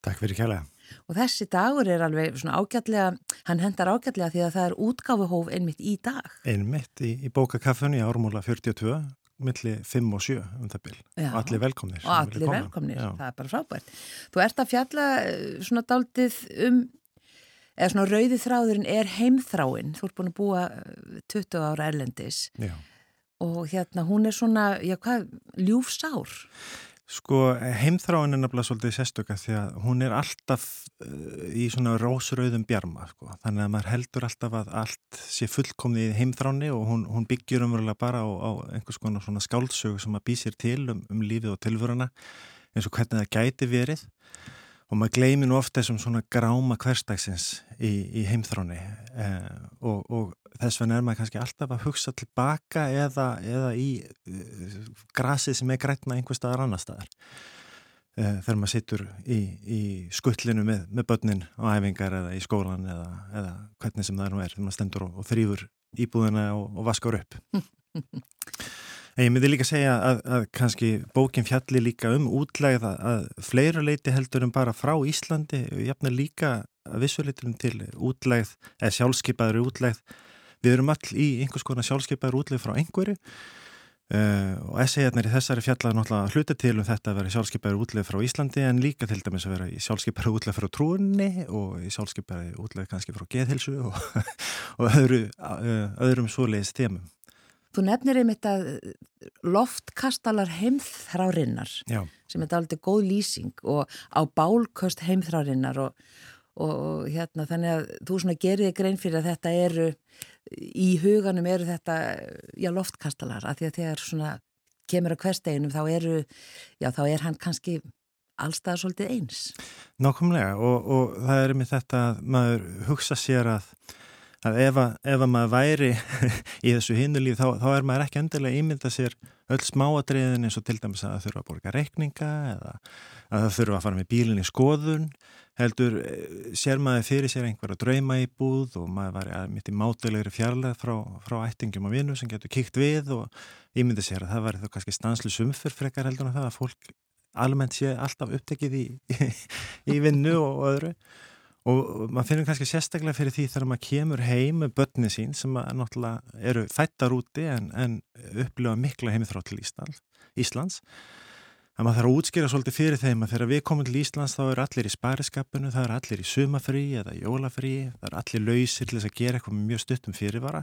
Takk fyrir kjærlega. Og þessi dagur er alveg svona ágætlega, hann hendar ágætlega því að það er útgáfuhóf einmitt í dag. Einmitt í, í bókakaffunni ármúla 42, milli 5 og 7 um það byl. Og allir velkomnir. Og allir velkomnir, Já. það er bara frábært. Þú ert að fjalla eh, svona daldið um, eða svona rauði þráðurinn er heimþráin, þú ert búin að búa eh, 20 ára erlendis Já. og hérna hún er svona, já hvað, ljúfsár. Sko heimþráin er nefnilega svolítið sérstöka því að hún er alltaf uh, í svona rósrauðum bjarma sko. Þannig að maður heldur alltaf að allt sé fullkomni í heimþráni og hún, hún byggjur umverulega bara á, á einhvers konar svona skáldsögu sem að býsir til um, um lífið og tilvöruna eins og hvernig það gæti verið og maður gleymir nú oft þessum svona gráma hverstagsins í, í heimþráni eh, og, og þess vegna er maður kannski alltaf að hugsa tilbaka eða, eða í uh, grasið sem er grætna einhver staðar annar staðar. Uh, þegar maður situr í, í skuttlinu með, með börnin á æfingar eða í skólan eða, eða hvernig sem það nú er þegar maður stendur og, og þrýfur íbúðina og, og vaskar upp En ég myndi líka segja að, að kannski bókin fjalli líka um útlegð að, fleira leiti heldur en bara frá Íslandi, jafnir líka að vissuleitunum til útlegð eða sjálfskeipaður útlegð. Við erum all í einhvers konar sjálfskeipaður útlegð frá einhverju uh, og essajarnir í þessari fjallaði náttúrulega hluta til um þetta að vera sjálfskeipaður útlegð frá Íslandi en líka til dæmis að vera sjálfskeipaður útlegð frá trúinni og sjálfskeipaður útlegð kannski frá geðhilsu og, og öðru, uh, öðrum svoleiðis þemum. Þú nefnir einmitt að loftkastalar heimþrárinnar Já. sem er aldrei góð lýsing og á bálköst heimþrárinnar og, og, og hérna þannig að þú svona gerir þig grein fyrir að þetta eru í huganum eru þetta já loftkastalar að því að þegar svona kemur að hversteginum þá eru já þá er hann kannski allstað svolítið eins. Nákvæmlega og, og það er með þetta að maður hugsa sér að, að ef, að, ef að maður væri í þessu hinnulíf þá, þá er maður ekki endilega ímynda sér öll smáadriðin eins og til dæmis að það þurfa að borga reikninga eða að það þurfa að fara með bílinn í skoðun. Heldur eh, sér maður fyrir sér einhver að drauma í búð og maður var að mitt í mátulegri fjarlæð frá, frá ættingum og vinnu sem getur kíkt við og ímyndi sér að það var þá kannski stanslu sumfur frekar heldur en það að fólk almennt sé alltaf upptekið í, í, í vinnu og öðru og maður finnur kannski sérstaklega fyrir því þegar maður kemur heim með börni sín sem náttúrulega eru fættar úti en, en upplifa mikla heimþrá til Íslands, Íslands. Að maður þarf að útskýra svolítið fyrir þeim að þegar við komum til Íslands þá eru allir í spariskapinu, það eru allir í sumafrí eða jólafrí, það eru allir lausir til þess að gera eitthvað mjög stuttum fyrirvara.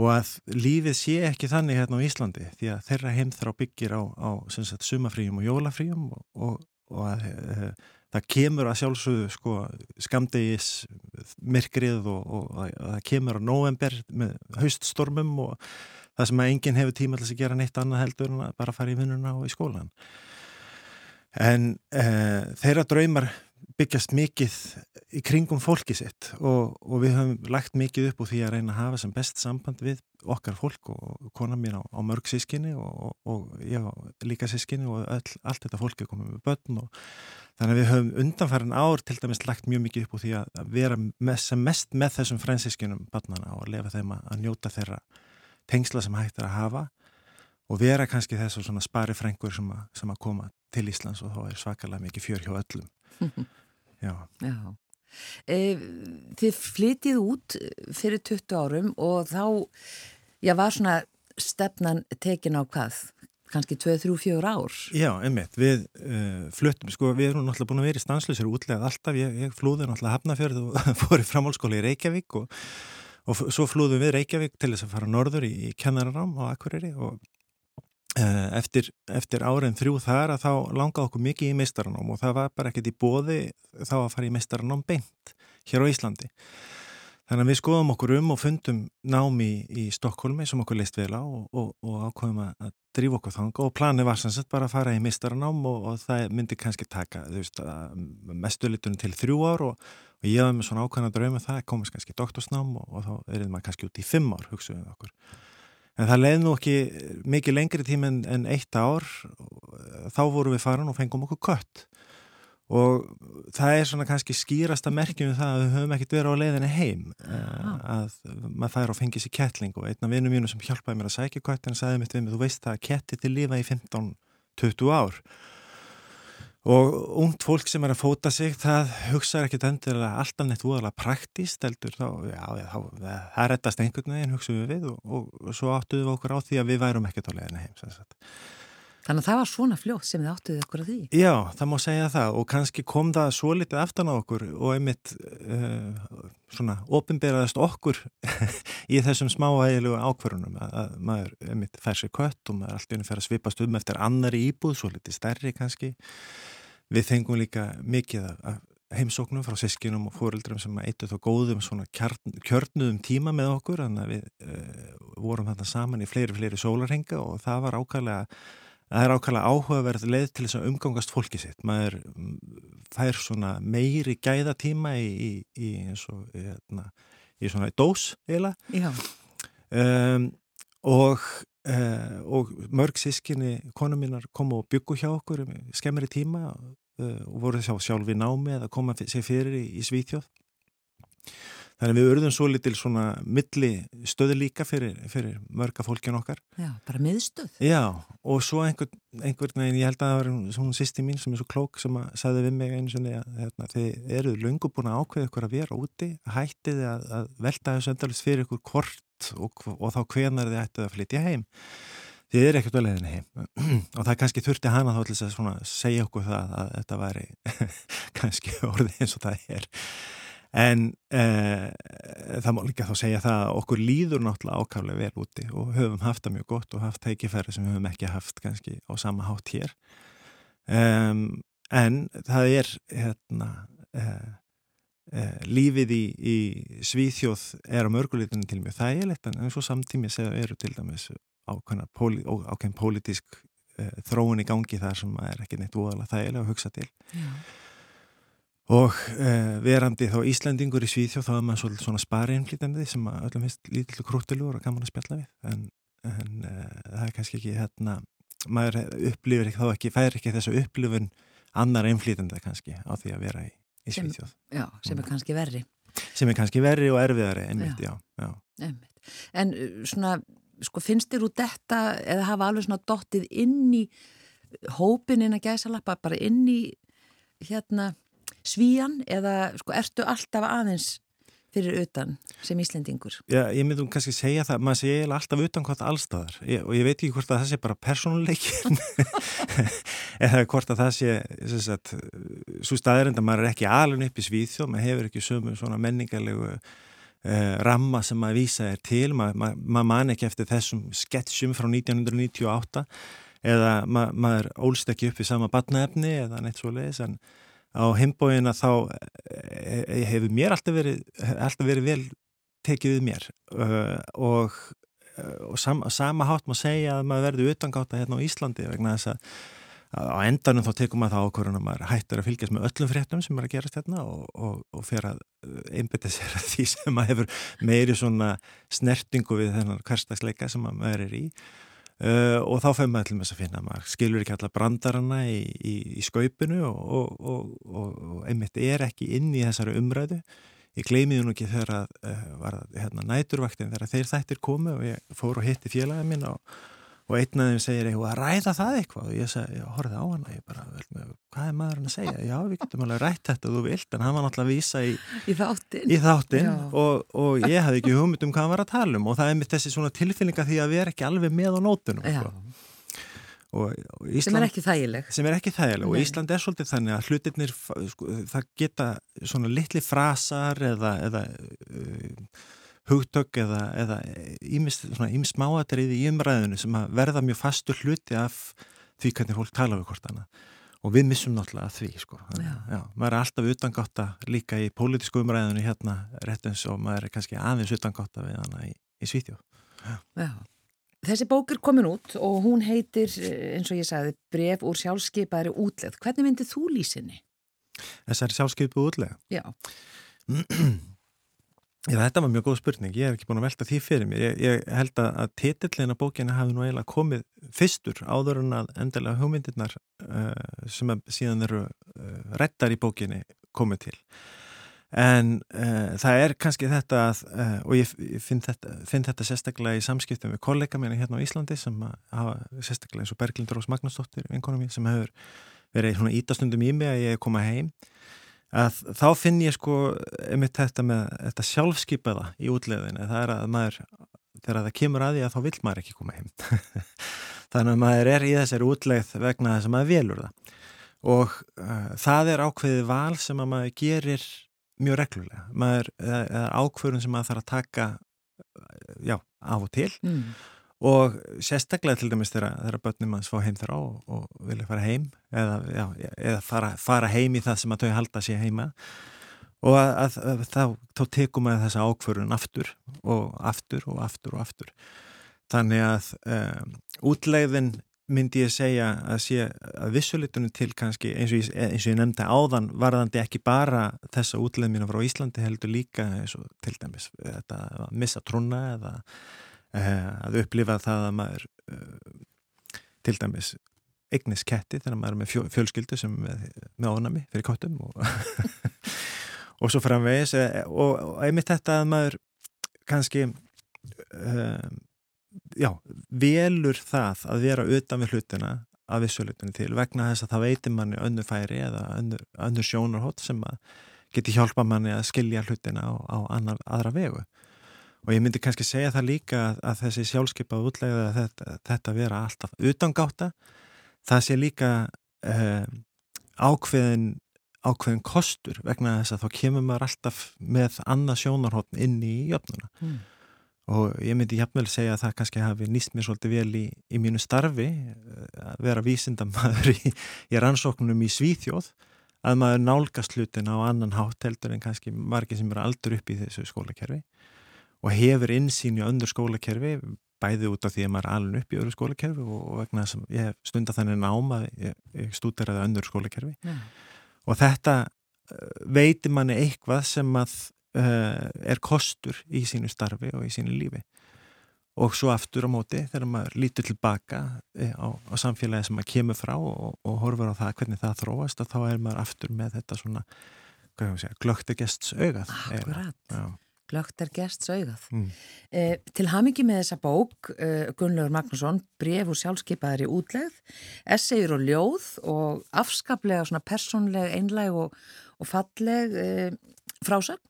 Og að lífið sé ekki þannig hérna á Íslandi því að þeirra heimþrá byggir á, á sumafríum og jólafríum og, og, og að það kemur að sjálfsögðu sko, skamdegis myrkrið og, og að það kemur á november með hauststormum og það sem að enginn hefur tíma til að gera neitt annað heldur en að bara fara í vinnuna og í skólan en uh, þeirra draumar byggjast mikið í kringum fólki sitt og, og við höfum lagt mikið upp úr því að reyna að hafa sem best samband við okkar fólk og kona mín á, á mörg sískinni og, og já, líka sískinni og öll, allt þetta fólk er komið með börn og þannig að við höfum undanfærin ár til dæmis lagt mjög mikið upp úr því að vera með, sem mest með þessum fransískinum barnana og lefa þeim að, að njóta þeirra tengsla sem hægt er að hafa og vera kannski þessu svona spari frengur sem, sem að koma til Íslands og þá er svakalega mikið fjör hjá öllum. Já. Já. E, þið flytið út fyrir 20 árum og þá, já, var svona stefnan tekin á hvað? Kanski 2-3-4 ár? Já, einmitt. Við uh, fluttum, sko, við erum náttúrulega búin að vera í stanslösir útlegað alltaf. Ég, ég flúði náttúrulega hafnafjörð og fór í framhálskóla í Reykjavík og og svo flúðum við Reykjavík til þess að fara norður í, í kennararám á Akureyri og eftir, eftir árin þrjú þar að þá langaði okkur mikið í meistaranám og það var bara ekkert í bóði þá að fara í meistaranám beint hér á Íslandi. Þannig að við skoðum okkur um og fundum námi í, Stokkólmi sem okkur leist vel á og, og, og ákveðum að drífa okkur þanga og planið var sannsett bara að fara í mistaranám og, og það myndi kannski taka mestulitunum til þrjú ár og ég hafði með svona ákveðna draumi um það komast kannski doktorsnám og þá erið maður kannski út í fimm ár hugsaðum við okkur. En það leiði nú ekki mikið lengri tíma en, en eitt ár. Þá vorum við farin og fengum okkur kött. Og það er svona kannski skýrasta merkjum um það að við höfum ekkert verið á leiðinni heim. Ah. að maður fær á fengis í kettling. Og einn af vinnum mínum sem hjálpaði mér að sækja köttin sagði mitt við mig, þú veist það að ketti til lifa í 15-20 ár og ungt fólk sem er að fóta sig það hugsaður ekkert endilega alltaf neitt úðalega praktíst heldur. Þá, já, já, það rettast einhvern veginn hugsaðum við og, og, og svo áttuðum við okkur á því að við værum ekkert á leiðinni heim Þannig að það var svona fljótt sem þið áttuðið okkur að því. Já, það má segja það og kannski kom það svo litið aftan á okkur og einmitt uh, svona ofinberaðast okkur í þessum smáægilegu ákvarunum að, að maður einmitt fær sér kött og maður alltaf fer að svipast um eftir annari íbúð, svo litið stærri kannski. Við fengum líka mikið af heimsóknum frá sískinum og fórildrum sem eittu þá góðum svona kjarn, kjörnuðum tíma með okkur, þannig að við uh, vorum þarna saman í fleiri, fleiri sólarhenga og það var ákvæmlega það er ákvæmlega áhugaverð leið til þess að umgangast fólki sitt. Maður fær svona meiri gæðatíma í, í, í eins og hérna, í svona dós eiginlega. Um, og, uh, og mörg sískinni konu mínar komu og byggu hjá okkur skemmri tíma uh, og voru þess að sjálf í námi eða koma sér fyrir í, í Svíþjóð Þannig við urðum svo litil svona milli stöðu líka fyrir, fyrir mörga fólkin okkar. Já, bara miðstöð. Já, og svo einhvern, einhvern veginn, ég held að það var svona sýsti mín sem er svo klók sem að sagði við mig eins og hérna, þið eruð lungu búin að ákveða ykkur að vera úti, hættið að, að velta þessu endalist fyrir ykkur kort og, og þá hvenar þið ættið að flytja heim. Þið er ekkert að leiðina heim og það kannski þurfti hana þá til að segja okkur það að þetta væri kannski orðið eins og það er. En eh, það má líka þá segja það að okkur líður náttúrulega ákvæmlega vel úti og höfum haft það mjög gott og haft tækifæri sem við höfum ekki haft kannski á sama hátt hér. Um, en það er hérna, eh, eh, lífið í, í Svíþjóð er á mörgulítinu til mjög þægilegt en eins og samtími segja eru til dæmis ákveðin pólitísk uh, þróun í gangi þar sem er ekki neitt voðalega þægilega að hugsa til Já. Og uh, verandi þá Íslandingur í Svíþjóð þá er maður svolítið svona spariðinflýtandi sem að öllum finnst lítill og krúttilugur og gaman að spjalla við en, en uh, það er kannski ekki hérna, maður upplifir ekki þá ekki, fær ekki þessu upplifun annar einflýtandi kannski á því að vera í, í Sem- Svíþjóð Já, sem er kannski verri. sem er kannski verri og erfiðari einmitt, já, já. Einmitt. En uh, svona, sko, finnst þér út þetta eða hafa alveg svona dottið inn í hópin inn að gæsa lappa, bara inn í hérna svíjan eða sko, ertu alltaf aðeins fyrir utan sem Íslendingur? Já, ég myndi um kannski segja það, maður eiginlega alltaf utan hvort allstaðar ég, og ég veit ekki hvort að það sé bara persónuleikin eða hvort að það sé svo staðirind að maður er ekki alveg upp í Svíþjóð, maður hefur ekki sömu svona menningarlegu eh, ramma sem maður vísa er til, maður ma, ma man ekki eftir þessum sketsjum frá 1998 eða ma, maður ólst ekki upp í sama batnaefni eða neitt svo leiðis en á heimbóina þá eh, hefur mér alltaf verið, alltaf verið vel tekið við mér. Uh, og, og sam, sama hátt má segja að maður verði utangáta hérna á Íslandi vegna þess að á endanum þá tekum maður það ákvörðun að maður hættur að fylgjast með öllum fréttum sem er að gerast hérna og, og, og fer að einbytta sér að því sem maður hefur meiri svona snertingu við þennan hverstagsleika sem maður er í Uh, og þá fyrir maður til að finna að maður skilur ekki alla brandarana í, í, í skaupinu og, og, og, og einmitt er ekki inn í þessari umræðu. Ég gleymiði nú ekki þegar að uh, var hérna, næturvaktin þegar þeir þættir komu og ég fór og hitti félagið minn og, og einn af þeim segir eitthvað að ræða það eitthvað og ég, seg, ég horfði á hana ég bara, vel, hvað er maðurinn að segja já við getum alveg rætt þetta þú vilt en hann var náttúrulega að vísa í, Í þáttin? í þáttin Já. og, og ég hafði ekki hugmynd um hvað hann var að tala um og það er mitt þessi svona tilfinninga því að vera ekki alveg með á nótunum sko. og, og Ísland, Sem er ekki þægileg. sem er ekki þægileg og Nei. Ísland er svolítið þannig að hlutirnir sko, það geta svona litli frasar eða, eða uh, hugtök eða, ímis, smáatriði í umræðinu sem að verða mjög fastur hluti af því hvernig fólk tala við hvort annað og við missum náttúrulega því sko. Já. já, maður er alltaf utangátta líka í pólitísku umræðinu hérna rétt eins og maður er kannski aðeins utangátta við hana í, í Svítjóð. Þessi bók er komin út og hún heitir, eins og ég sagði, bref úr sjálfskeipaðri útleð. Hvernig myndið þú lýsinni? þessari sjálfskeipu útlega Já, Já, þetta var mjög góð spurning, ég hef ekki búin að velta því fyrir mér. Ég, ég held að, titillina bókina hafi nú eiginlega komið fyrstur áður en að endilega hugmyndirnar uh, sem síðan eru uh, rettar í bókinni komið til. En uh, það er kannski þetta að, og ég, finn, þetta, finn þetta sérstaklega í samskiptum við kollega minni hérna á Íslandi sem hafa sérstaklega eins og Berglind Rós Magnúsdóttir, vinkona mín, sem hefur verið svona ítastundum í mig að ég koma heim að þá finn ég sko einmitt þetta með þetta sjálfskeipaða í útleðinu, það er að maður þegar það kemur að því að þá vill maður ekki koma heim. Þannig að maður er í þessari útleið vegna þess að maður velur það. Og uh, það er ákveðið val sem að maður gerir mjög reglulega. Maður það er ákveðun sem maður þarf að taka já, af og til. Mm. Og sérstaklega til dæmis þegar, börnum manns fá heim þeirra og, og vilja fara heim eða, já, eða fara, fara heim í það sem að þau halda sér heima. Og að, að, að þá, þá tekum maður þessa ákvörun aftur og aftur og aftur og aftur. Þannig að um, útlegðin myndi ég segja að sé að vissulitunum til kannski eins og ég, eins og ég nefndi áðan varðandi ekki bara þessa útlegð mínu frá Íslandi heldur líka eins og til dæmis þetta að missa trúna eða að upplifa það að maður uh, til dæmis eignis ketti þegar maður er með fjö, fjölskyldu sem með, með ónami fyrir kottum og, og svo framvegis eh, og, og einmitt þetta að maður kannski uh, já, velur það að vera utan við hlutina að vissulutinu til vegna þess að það veitir manni önnu færi eða önnu, önnu sjónarhótt sem að geti hjálpa manni að skilja hlutina á, á annar, aðra vegu og ég myndi kannski segja það líka að, að þessi sjálfskeipað útlegða þetta, þetta vera alltaf utangáta það sé líka eh, ákveðin ákveðin kostur vegna þess að þá kemur maður alltaf með annað sjónarhóttn inn í jöfnuna Mm. og ég myndi jafnvel segja að það kannski hafi nýst mér svolítið vel í, í mínu starfi eh, að vera vísindamæður í, í rannsóknum í Svíþjóð að maður nálgast hlutin á annan hátt heldur en kannski margir sem eru aldur upp í þessu skólakerfi og hefur insýn í öndur skólakerfi bæði út af því að maður er alveg upp í öðru skólakerfi og, vegna þess að ég stundar þannig náma, ég, ég stúderaði önnur skólakerfi Já. og þetta uh, veitir manni eitthvað sem að uh, er kostur í sínu starfi og í sínu lífi og svo aftur á móti þegar maður lítur tilbaka eh, á, á samfélagi sem maður kemur frá og, og horfur á það hvernig það þróast og þá er maður aftur með þetta svona glögtegests augað. Akkurat. Já. Glögt er gest sögðað. Mm. Eh, til hamingi með þessa bók, eh, Gunnlaugur Magnússon, bref og sjálfskeipaðar í útlegð, essagur og ljóð og afskaplega svona persónleg, einleg og, og falleg eh, frásögn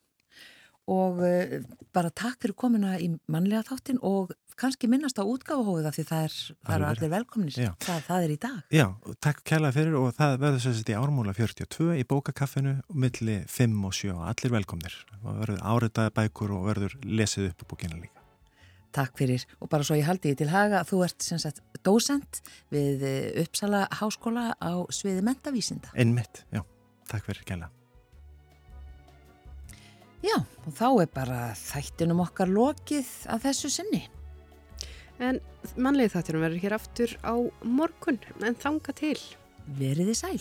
og eh, bara takk fyrir komuna í mannlega þáttin og kannski minnast á útgáfahóða því það er, það Alveg. allir velkomnir, Já. það, það er í dag. Já, og takk kærlega fyrir og það verður sett í ármúla 42 í bókakaffinu milli 5 og 7 allir velkomnir og verður áritaði bækur og verður lesið upp á bókina líka. Takk fyrir og bara svo ég haldi því til haga, þú ert sem sagt dósent við eh, Uppsala Háskóla á sviði mentavísinda. Einmitt, já, takk fyrir kærlega. Já, og þá er bara þættinum okkar lokið að þessu sinni. En mannlega þátturum verður hér aftur á morgun, en þanga til. Veriði sæl.